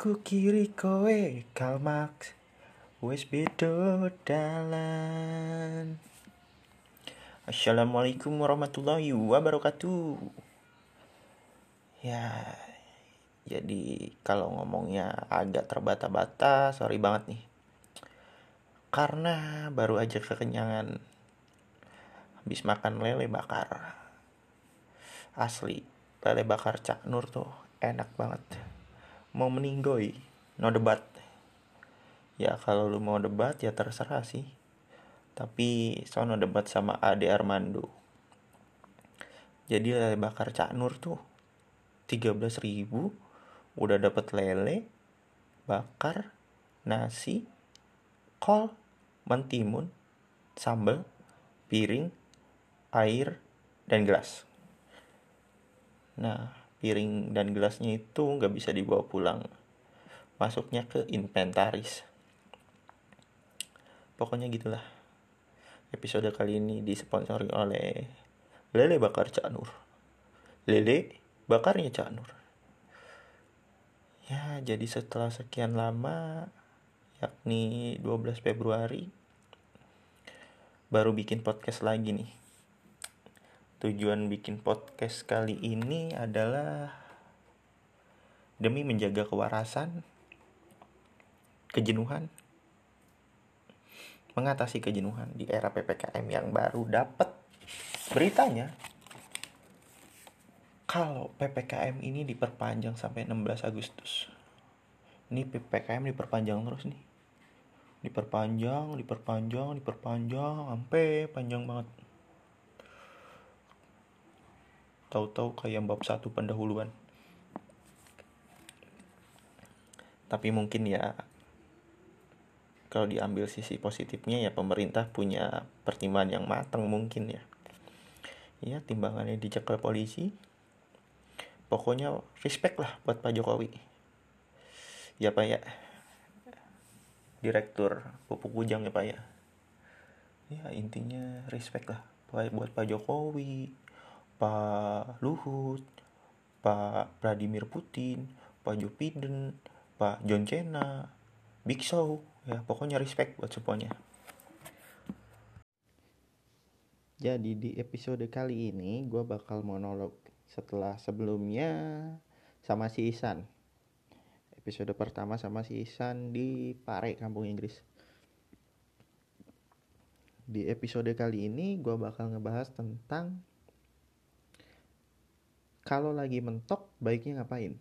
Aku kiri kowe Kalmax Wis bedo dalan. Assalamualaikum warahmatullahi wabarakatuh. Ya Jadi kalau ngomongnya agak terbata-bata Sorry banget nih. Karena baru aja kekenyangan. Habis makan lele bakar. Asli Lele bakar Cak Nur tuh enak banget mau meninggoy no debat. Ya kalau lu mau debat ya terserah sih. Tapi sono debat sama Ade Armando. Jadi lele bakar Cak Nur tuh 13.000 ribu udah dapet lele bakar nasi kol mentimun sambal piring air dan gelas. Nah piring dan gelasnya itu nggak bisa dibawa pulang. Masuknya ke inventaris. Pokoknya gitulah. Episode kali ini disponsori oleh lele bakar Cak Nur. Lele bakarnya Cak Nur. Ya jadi setelah sekian lama yakni 12 Februari baru bikin podcast lagi nih Tujuan bikin podcast kali ini adalah demi menjaga kewarasan, kejenuhan, mengatasi kejenuhan di era PPKM yang baru dapat beritanya kalau PPKM ini diperpanjang sampai 16 Agustus. Ini PPKM diperpanjang terus nih. Diperpanjang, diperpanjang, diperpanjang sampai panjang banget tahu-tahu kayak bab satu pendahuluan. Tapi mungkin ya kalau diambil sisi positifnya ya pemerintah punya pertimbangan yang matang mungkin ya. Ya timbangannya dicekal polisi. Pokoknya respect lah buat Pak Jokowi. Ya Pak ya. Direktur pupuk Ujang ya Pak ya. Ya intinya respect lah buat Pak Jokowi Pak Luhut, Pak Vladimir Putin, Pak Joe Biden, Pak John Cena, Big Show, ya pokoknya respect buat semuanya. Jadi di episode kali ini gue bakal monolog setelah sebelumnya sama si Isan. Episode pertama sama si Isan di Pare, Kampung Inggris. Di episode kali ini gue bakal ngebahas tentang kalau lagi mentok baiknya ngapain?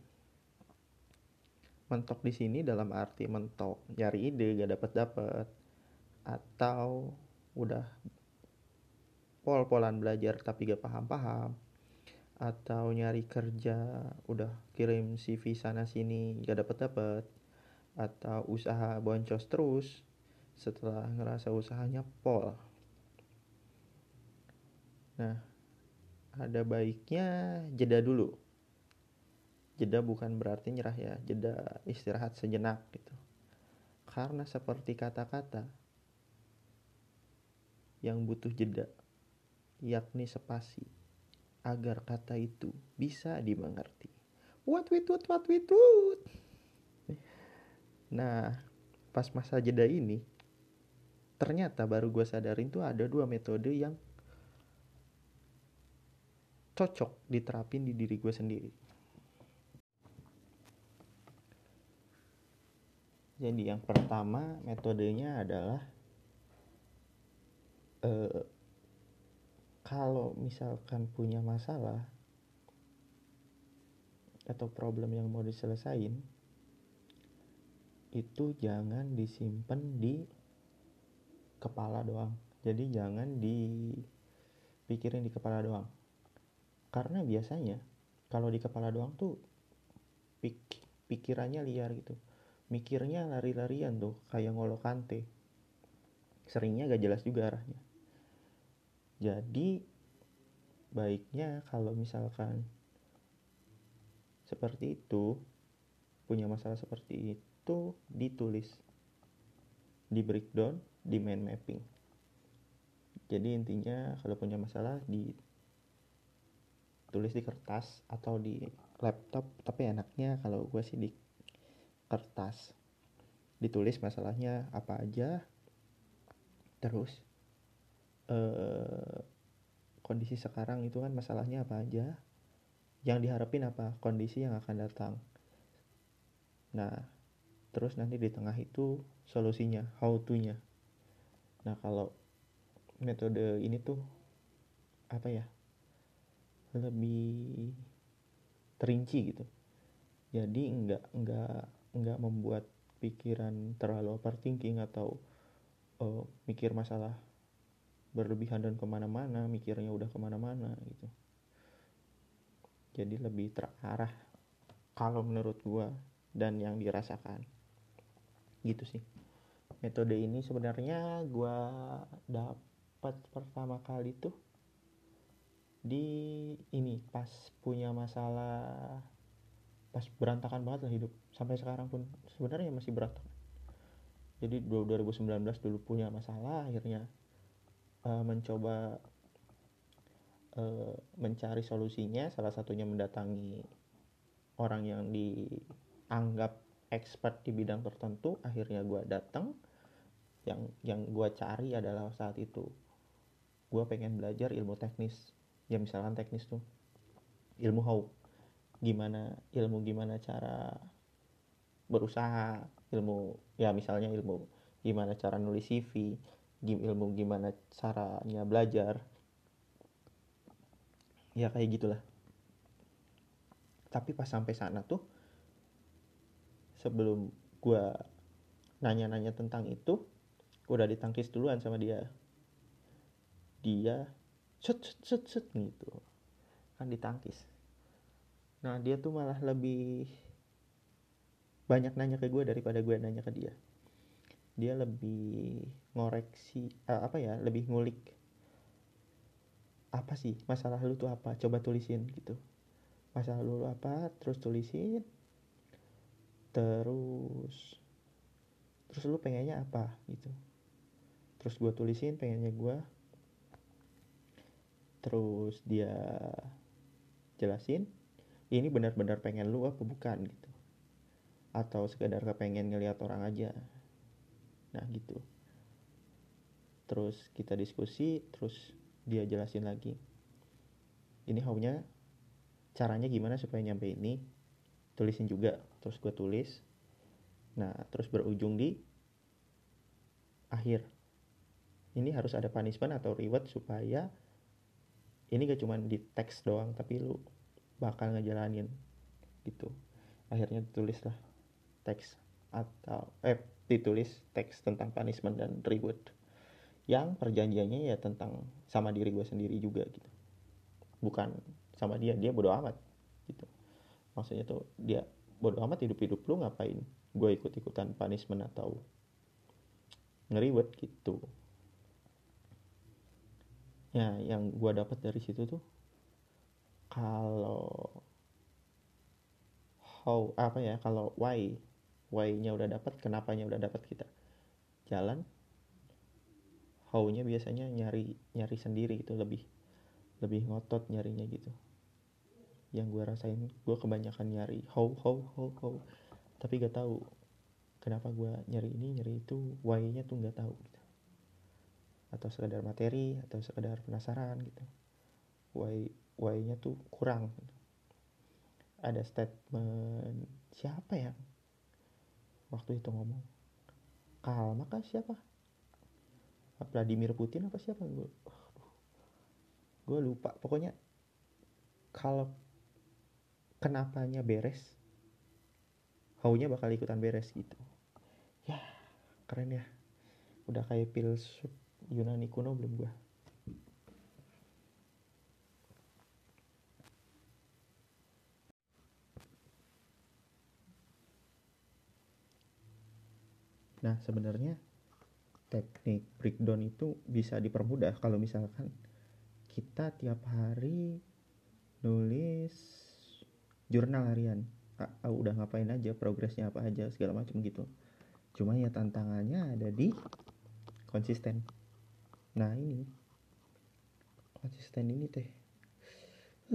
Mentok di sini dalam arti mentok nyari ide gak dapat dapat atau udah pol-polan belajar tapi gak paham-paham atau nyari kerja udah kirim CV sana sini gak dapat dapat atau usaha boncos terus setelah ngerasa usahanya pol. Nah, ada baiknya jeda dulu. Jeda bukan berarti nyerah ya, jeda istirahat sejenak gitu. Karena seperti kata-kata yang butuh jeda, yakni spasi, agar kata itu bisa dimengerti. What wit what what wit what. Nah, pas masa jeda ini, ternyata baru gue sadarin tuh ada dua metode yang cocok diterapin di diri gue sendiri. Jadi yang pertama metodenya adalah eh, kalau misalkan punya masalah atau problem yang mau diselesain itu jangan disimpan di kepala doang. Jadi jangan dipikirin di kepala doang karena biasanya kalau di kepala doang tuh pik pikirannya liar gitu. Mikirnya lari-larian tuh kayak ngolo kante. Seringnya gak jelas juga arahnya. Jadi baiknya kalau misalkan seperti itu punya masalah seperti itu ditulis. Di breakdown di mind mapping. Jadi intinya kalau punya masalah di tulis di kertas atau di laptop tapi enaknya kalau gue sih di kertas. Ditulis masalahnya apa aja terus eh, kondisi sekarang itu kan masalahnya apa aja yang diharapin apa kondisi yang akan datang. Nah terus nanti di tengah itu solusinya how to nya nah kalau metode ini tuh apa ya lebih terinci gitu. Jadi nggak nggak nggak membuat pikiran terlalu overthinking atau uh, mikir masalah berlebihan dan ke mana-mana mikirnya udah ke mana-mana gitu. Jadi lebih terarah kalau menurut gua dan yang dirasakan. Gitu sih. Metode ini sebenarnya gua dapat pertama kali tuh di ini pas punya masalah pas berantakan banget lah hidup sampai sekarang pun sebenarnya masih berantakan. Jadi 2019 dulu punya masalah akhirnya uh, mencoba uh, mencari solusinya. Salah satunya mendatangi orang yang dianggap expert di bidang tertentu. Akhirnya gue datang yang yang gue cari adalah saat itu gue pengen belajar ilmu teknis ya misalkan teknis tuh. Ilmu how. Gimana ilmu gimana cara berusaha ilmu ya misalnya ilmu gimana cara nulis CV ilmu gimana caranya belajar. Ya kayak gitulah. Tapi pas sampai sana tuh sebelum gue nanya-nanya tentang itu udah ditangkis duluan sama dia. Dia set set set set gitu. Kan ditangkis. Nah dia tuh malah lebih banyak nanya ke gue daripada gue nanya ke dia. Dia lebih ngoreksi uh, apa ya lebih ngulik apa sih? Masalah lu tuh apa? Coba tulisin gitu. Masalah lu apa? Terus tulisin. Terus terus lu pengennya apa? Gitu. Terus gue tulisin pengennya gue terus dia jelasin ini benar-benar pengen lu apa bukan gitu. Atau sekedar kepengen ngelihat orang aja. Nah gitu. Terus kita diskusi terus dia jelasin lagi. Ini haunya caranya gimana supaya nyampe ini? Tulisin juga terus gue tulis. Nah terus berujung di akhir. Ini harus ada punishment atau reward supaya ini gak cuma di teks doang tapi lu bakal ngejalanin gitu. Akhirnya ditulislah teks atau eh ditulis teks tentang punishment dan reward. Yang perjanjiannya ya tentang sama diri gue sendiri juga gitu. Bukan sama dia dia bodoh amat gitu. Maksudnya tuh dia bodoh amat hidup hidup lu ngapain gue ikut ikutan punishment atau ngeriwet gitu ya yang gue dapat dari situ tuh kalau how apa ya kalau why why-nya udah dapat kenapanya udah dapat kita jalan how-nya biasanya nyari nyari sendiri gitu lebih lebih ngotot nyarinya gitu. Yang gue rasain gue kebanyakan nyari how how how how tapi gak tahu kenapa gue nyari ini nyari itu why-nya tuh nggak tahu gitu atau sekedar materi atau sekedar penasaran gitu. Why why-nya tuh kurang. Ada statement siapa ya waktu itu ngomong? Kalma kah siapa? Vladimir Putin apa siapa? Gue gue lupa. Pokoknya kalau kenapanya beres haunya bakal ikutan beres gitu. Ya keren ya. Udah kayak filsuf Yunani kuno belum gue Nah, sebenarnya teknik breakdown itu bisa dipermudah kalau misalkan kita tiap hari nulis jurnal harian. Ah, udah ngapain aja, progresnya apa aja, segala macam gitu. Cuma ya tantangannya ada di konsisten nah ini. Konsisten ini teh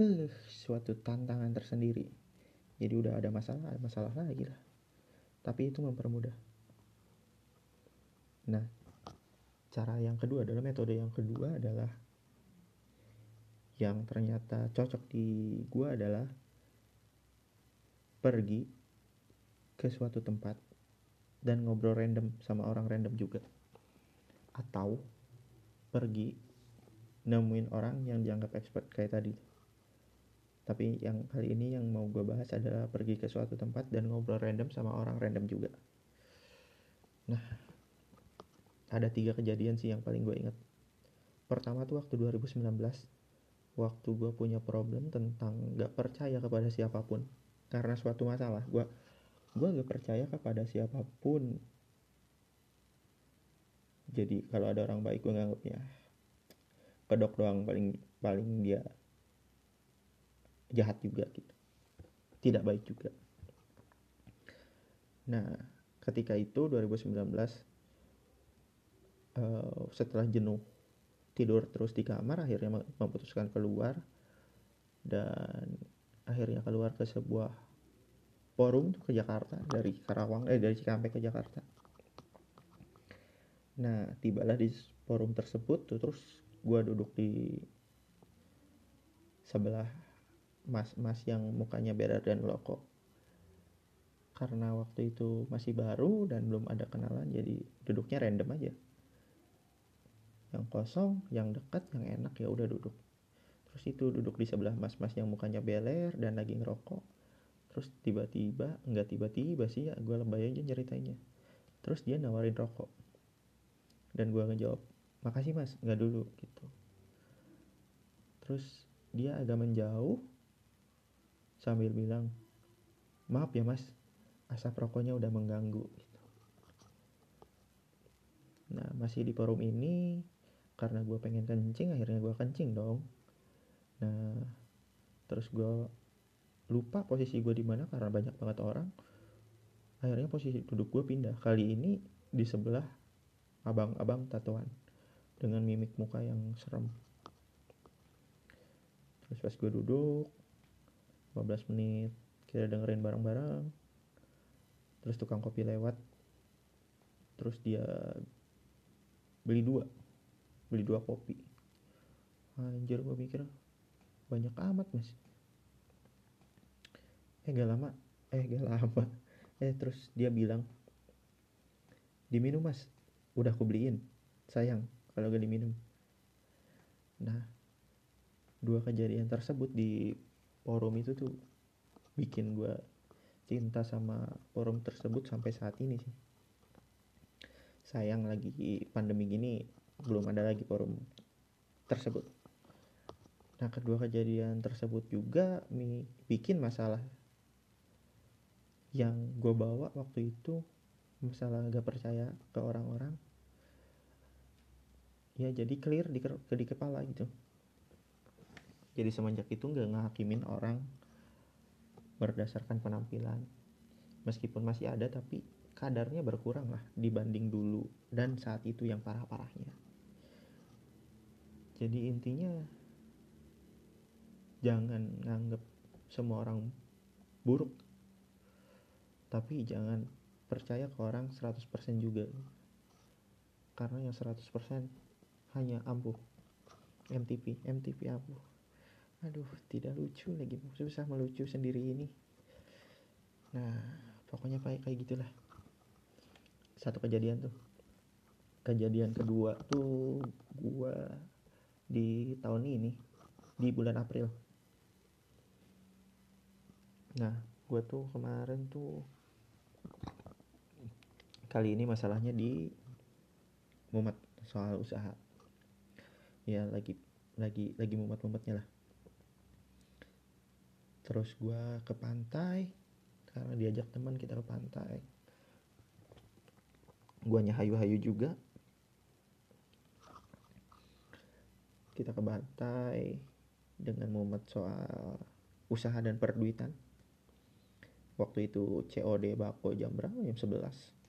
uh, suatu tantangan tersendiri. Jadi udah ada masalah ada masalah lagi lah. Tapi itu mempermudah. Nah cara yang kedua adalah metode yang kedua adalah yang ternyata cocok di gua adalah pergi ke suatu tempat dan ngobrol random sama orang random juga. Atau pergi nemuin orang yang dianggap expert kayak tadi. Tapi yang kali ini yang mau gue bahas adalah pergi ke suatu tempat dan ngobrol random sama orang random juga. Nah ada tiga kejadian sih yang paling gue inget pertama tuh waktu 2019 waktu gue punya problem tentang gak percaya kepada siapa pun. Karena suatu masalah gue gue gak percaya kepada siapa pun jadi kalau ada orang baik gue nganggapnya kedok doang paling paling dia jahat juga gitu. Tidak baik juga. Nah ketika itu 2019 uh, eh, setelah jenuh tidur terus di kamar akhirnya memutuskan keluar dan akhirnya keluar ke sebuah forum ke Jakarta dari Karawang eh dari Cikampek ke Jakarta nah tibalah di forum tersebut tuh terus gue duduk di sebelah mas-mas yang mukanya berer dan loko karena waktu itu masih baru dan belum ada kenalan jadi duduknya random aja. Yang kosong yang dekat yang enak ya udah duduk. Terus itu duduk di sebelah mas-mas yang mukanya beler dan lagi ngerokok. Terus tiba-tiba nggak tiba-tiba sih ya gue lebay aja ceritainnya terus dia nawarin rokok dan gue ngejawab makasih mas. Nggak dulu gitu. Terus dia agak menjauh sambil bilang maaf ya mas. Asap rokoknya udah mengganggu gitu. nah masih di forum ini karena gue pengen kencing akhirnya gue kencing dong. Nah terus gue lupa posisi gue di mana karena banyak banget orang. Akhirnya posisi duduk gue pindah. Kali ini di sebelah abang-abang tatoan dengan mimik muka yang serem. Terus pas gue duduk 15 menit kita dengerin bareng-bareng. Terus tukang kopi lewat terus dia beli dua beli dua kopi. Anjir gue mikir banyak amat mas. Eh gak lama. Eh gak lama. Eh terus dia bilang diminum mas udah aku beliin sayang kalau gak diminum. Nah dua kejadian tersebut di forum itu tuh bikin gue cinta sama forum tersebut sampai saat ini sih. Sayang lagi pandemi gini belum ada lagi forum tersebut. Nah kedua kejadian tersebut juga bikin masalah yang gue bawa waktu itu masalah gak percaya ke orang-orang ya jadi clear di, ke, di kepala gitu. Jadi semenjak itu nggak ngehakimin orang berdasarkan penampilan. Meskipun masih ada tapi kadarnya berkurang lah dibanding dulu dan saat itu yang parah-parahnya. Jadi intinya jangan nganggep semua orang buruk tapi jangan percaya ke orang 100% juga. Karena yang 100% hanya ampuh. MTP MTP ampuh. Aduh tidak lucu lagi. Susah melucu sendiri ini. Nah pokoknya kayak kayak gitulah. Satu kejadian tuh. Kejadian kedua tuh gua di tahun ini di bulan April. Nah gue tuh kemarin tuh kali ini masalahnya di mumet soal usaha. Ya lagi lagi lagi mumet-mumetnya lah. Terus gue ke pantai karena diajak teman kita ke pantai. Guanya hayu-hayu juga. Kita ke Bantai dengan mumet soal usaha dan perduitan. Waktu itu COD bako jam berapa? Jam 11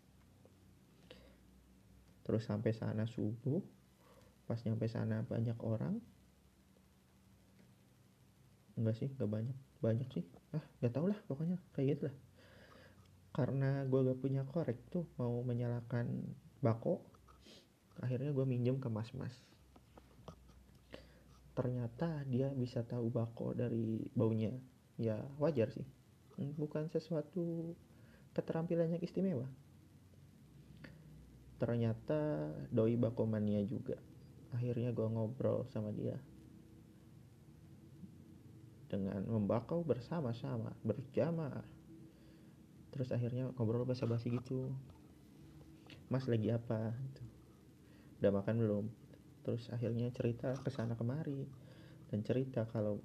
terus sampai sana subuh pas nyampe sana banyak orang. Enggak sih enggak banyak. Banyak sih. Ah nggak tau lah pokoknya kayak gitu lah. Karena gue gak punya korek tuh mau menyalakan bako akhirnya gue minjem ke mas-mas. Ternyata dia bisa tahu bako dari baunya. Ya wajar sih. Bukan sesuatu keterampilan yang istimewa ternyata doi bako mania juga. Akhirnya gue ngobrol sama dia. Dengan membakau bersama-sama berjamaah. Terus akhirnya ngobrol basa-basi gitu. Mas lagi apa? Gitu. udah makan belum? Terus akhirnya cerita ke sana kemari. Dan cerita kalau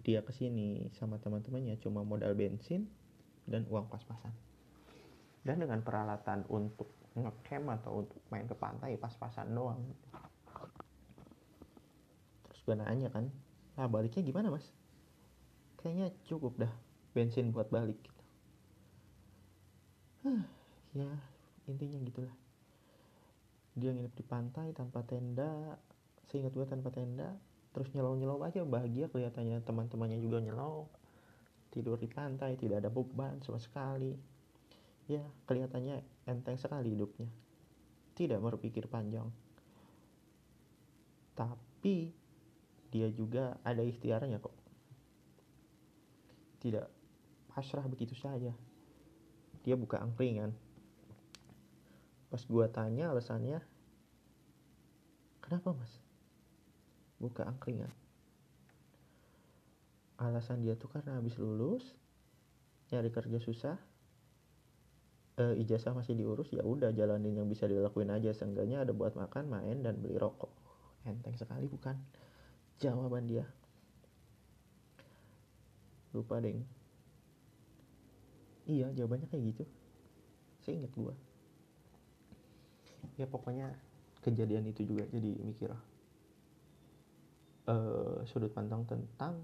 dia ke sini sama teman-temannya cuma modal bensin dan uang pas-pasan. Dan dengan peralatan untuk ngecamp atau untuk main ke pantai pas-pasan doang. Terus gue nanya kan nah baliknya gimana mas? Kayaknya cukup dah bensin buat balik gitu. Huh, ya intinya gitulah. Dia nginep di pantai tanpa tenda seingat gue tanpa tenda terus nyelau-nyelau aja bahagia kelihatannya teman-temannya juga nyelau tidur di pantai tidak ada beban sama sekali ya kelihatannya enteng sekali hidupnya. Tidak berpikir panjang. Tapi dia juga ada ikhtiarnya kok. Tidak pasrah begitu saja. Dia buka angkringan. Pas gua tanya alasannya kenapa mas? Buka angkringan. Alasan dia tuh karena habis lulus nyari kerja susah e, ijazah masih diurus ya udah jalanin yang bisa dilakuin aja. Seenggaknya ada buat makan main dan beli rokok. Enteng sekali bukan? Jawaban dia. Lupa deng. Iya jawabannya kayak gitu. Saya inget gua. Ya pokoknya kejadian itu juga jadi mikir uh, sudut pandang tentang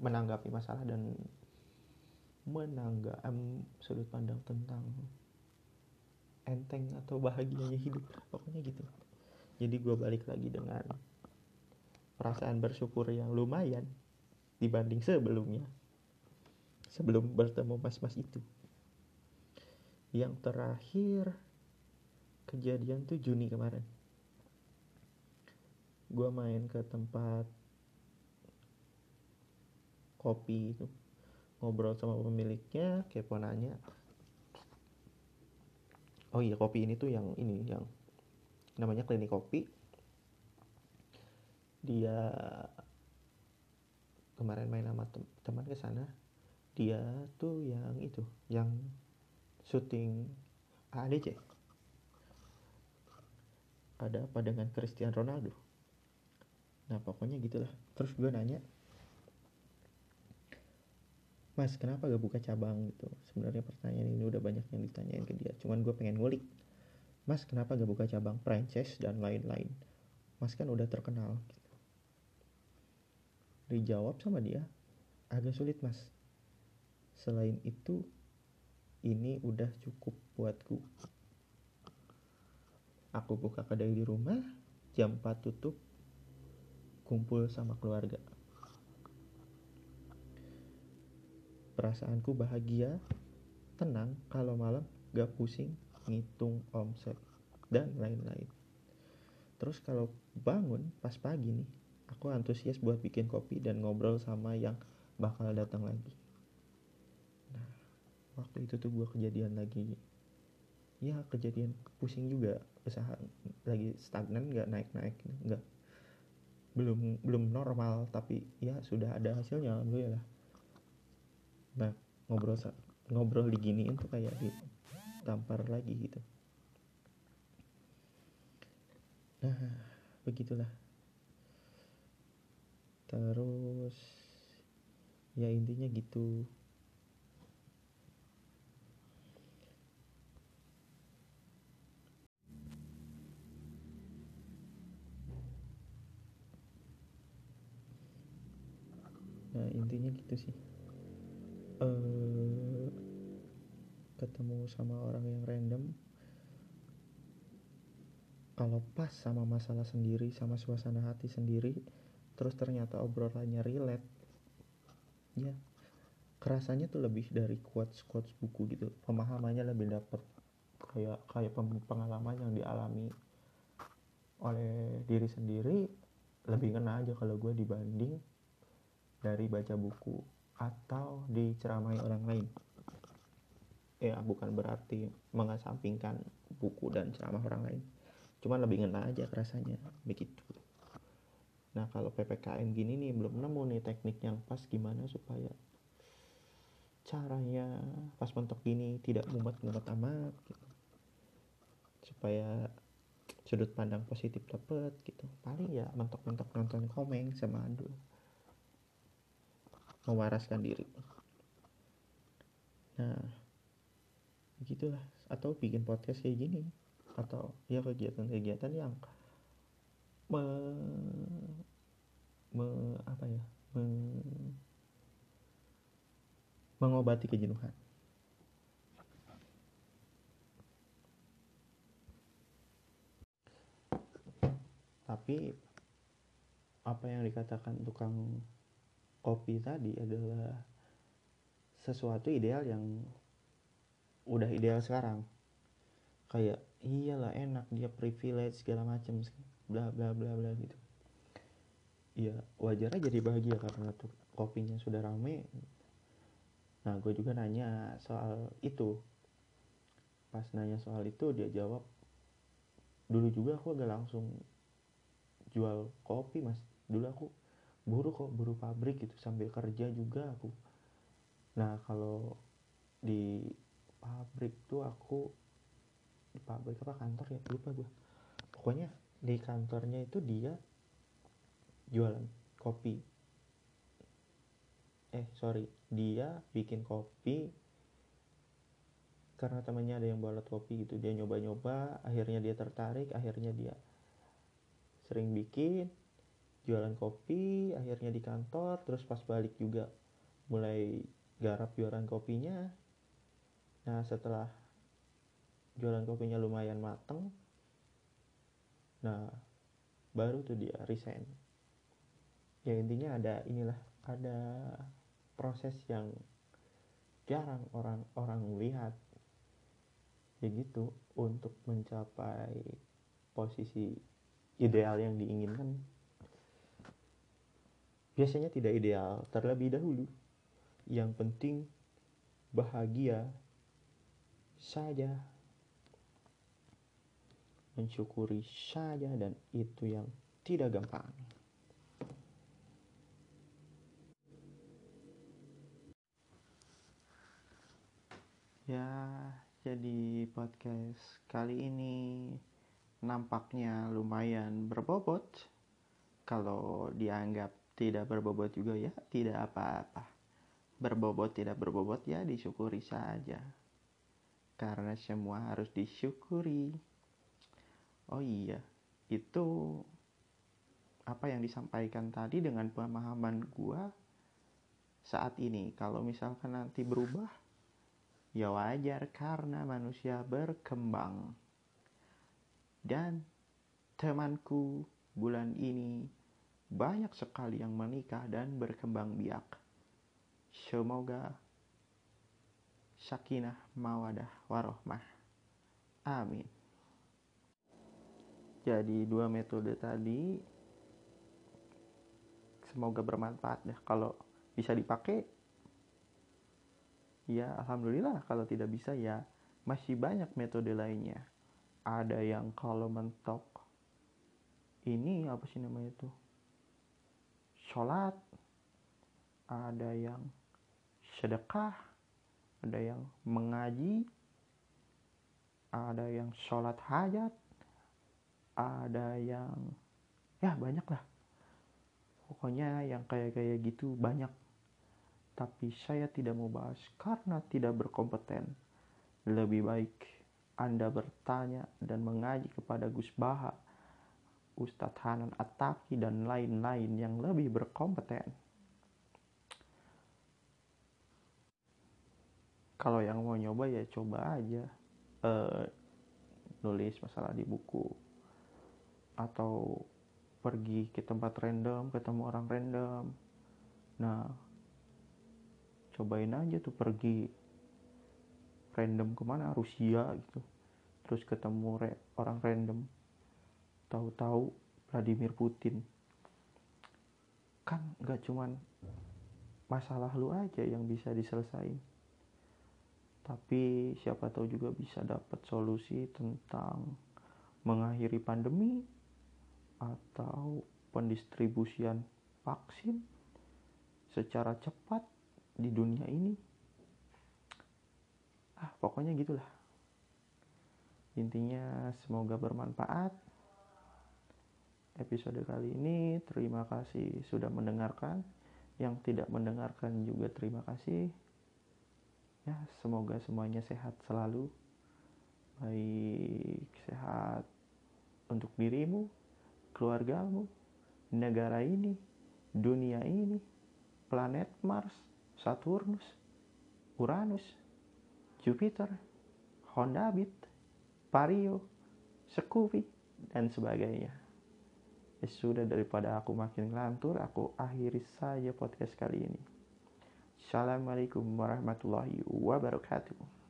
menanggapi masalah dan menanggap um, sudut pandang tentang enteng atau bahagianya hidup. Pokoknya gitu. Jadi gue balik lagi dengan perasaan bersyukur yang lumayan dibanding sebelumnya. Sebelum bertemu mas-mas itu. Yang terakhir kejadian tuh Juni kemarin. Gue main ke tempat kopi itu ngobrol sama pemiliknya kepo nanya. Oh iya kopi ini tuh yang ini yang namanya klinik kopi. Dia kemarin main sama tem teman ke sana. Dia tuh yang itu yang syuting ADC ada apa dengan Cristiano Ronaldo? Nah pokoknya gitulah. Terus gue nanya Mas kenapa gak buka cabang gitu? Sebenarnya pertanyaan ini udah banyak yang ditanyain ke dia. Cuman gue pengen ngulik. Mas kenapa gak buka cabang franchise dan lain-lain? Mas kan udah terkenal gitu. Dijawab sama dia agak sulit mas. Selain itu ini udah cukup buatku. Aku buka kedai di rumah jam 4 tutup kumpul sama keluarga perasaanku bahagia tenang kalau malam gak pusing ngitung omset dan lain-lain. Terus kalau bangun pas pagi nih aku antusias buat bikin kopi dan ngobrol sama yang bakal datang lagi. Nah waktu itu tuh gue kejadian lagi. Ya kejadian pusing juga usaha lagi stagnan nggak naik naik nggak belum belum normal tapi ya sudah ada hasilnya alhamdulillah nah ngobrol ngobrol diginiin tuh kayak ditampar lagi gitu. Nah begitulah. Terus ya intinya gitu. Nah intinya gitu sih eh ketemu sama orang yang random. Kalau pas sama masalah sendiri sama suasana hati sendiri terus ternyata obrolannya relate ya kerasanya tuh lebih dari quotes quotes buku gitu. Pemahamannya lebih dapet kayak kayak pengalaman yang dialami oleh diri sendiri lebih kena aja kalau gue dibanding dari baca buku atau diceramai orang lain? Ya bukan berarti mengesampingkan buku dan ceramah orang lain. Cuman lebih ngena aja kerasanya begitu. Nah kalau ppkm gini nih belum nemu nih teknik yang pas gimana supaya caranya pas mentok gini tidak mumet-mumet amat gitu. Supaya sudut pandang positif dapet gitu. Paling ya mentok-mentok nonton komeng sama adu mewaraskan diri. Nah begitulah. Atau bikin podcast kayak gini. Atau ya kegiatan-kegiatan yang me, me apa ya me, mengobati kejenuhan. Tapi apa yang dikatakan tukang kopi tadi adalah sesuatu ideal yang udah ideal sekarang. Kayak iyalah enak dia privilege segala macam bla bla bla bla gitu. Ya wajar aja dia bahagia karena tuh kopinya sudah rame. Nah gue juga nanya soal itu. Pas nanya soal itu dia jawab dulu juga aku agak langsung jual kopi mas. Dulu aku buruh kok buruh pabrik gitu sambil kerja juga aku. Nah kalau di pabrik tuh aku di pabrik apa kantor ya? Lupa gue pokoknya di kantornya itu dia jualan kopi. Eh sorry dia bikin kopi karena temannya ada yang buat kopi gitu. Dia nyoba-nyoba akhirnya dia tertarik akhirnya dia sering bikin jualan kopi akhirnya di kantor terus pas balik juga mulai garap jualan kopinya. Nah setelah jualan kopinya lumayan mateng nah baru tuh dia resign. Ya intinya ada inilah ada proses yang jarang orang-orang lihat. Ya gitu untuk mencapai posisi ideal yang diinginkan biasanya tidak ideal terlebih dahulu. Yang penting bahagia saja. Mensyukuri saja dan itu yang tidak gampang. Ya jadi podcast kali ini nampaknya lumayan berbobot. Kalau dianggap tidak berbobot juga ya tidak apa-apa. Berbobot tidak berbobot ya disyukuri saja. Karena semua harus disyukuri. Oh iya itu apa yang disampaikan tadi dengan pemahaman gua saat ini. Kalau misalkan nanti berubah ya wajar karena manusia berkembang. Dan temanku bulan ini banyak sekali yang menikah dan berkembang biak. Semoga sakinah mawadah warohmah. Amin. Jadi dua metode tadi semoga bermanfaat ya. Kalau bisa dipakai ya alhamdulillah. Kalau tidak bisa ya masih banyak metode lainnya. Ada yang kalau mentok ini apa sih namanya itu sholat ada yang sedekah ada yang mengaji ada yang sholat hajat ada yang ya banyak lah. Pokoknya yang kayak kayak gitu banyak. Tapi saya tidak mau bahas karena tidak berkompeten. Lebih baik anda bertanya dan mengaji kepada Gus Baha, Ustadz Hanan Ataki dan lain-lain yang lebih berkompeten. Kalau yang mau nyoba ya coba aja uh, nulis masalah di buku atau pergi ke tempat random ketemu orang random. Nah cobain aja tuh pergi random ke mana Rusia gitu terus ketemu re orang random tahu-tahu Vladimir Putin. Kan nggak cuman masalah lu aja yang bisa diselesain. Tapi siapa tahu juga bisa dapat solusi tentang mengakhiri pandemi atau pendistribusian vaksin secara cepat di dunia ini. Ah pokoknya gitulah. Intinya semoga bermanfaat episode kali ini. Terima kasih sudah mendengarkan. Yang tidak mendengarkan juga terima kasih. Ya semoga semuanya sehat selalu. Baik sehat untuk dirimu keluargamu negara ini dunia ini planet Mars Saturnus Uranus Jupiter Honda Beat Vario Scoopy dan sebagainya ya sudah daripada aku makin ngelantur aku akhiri saja podcast kali ini. Assalamualaikum warahmatullahi wabarakatuh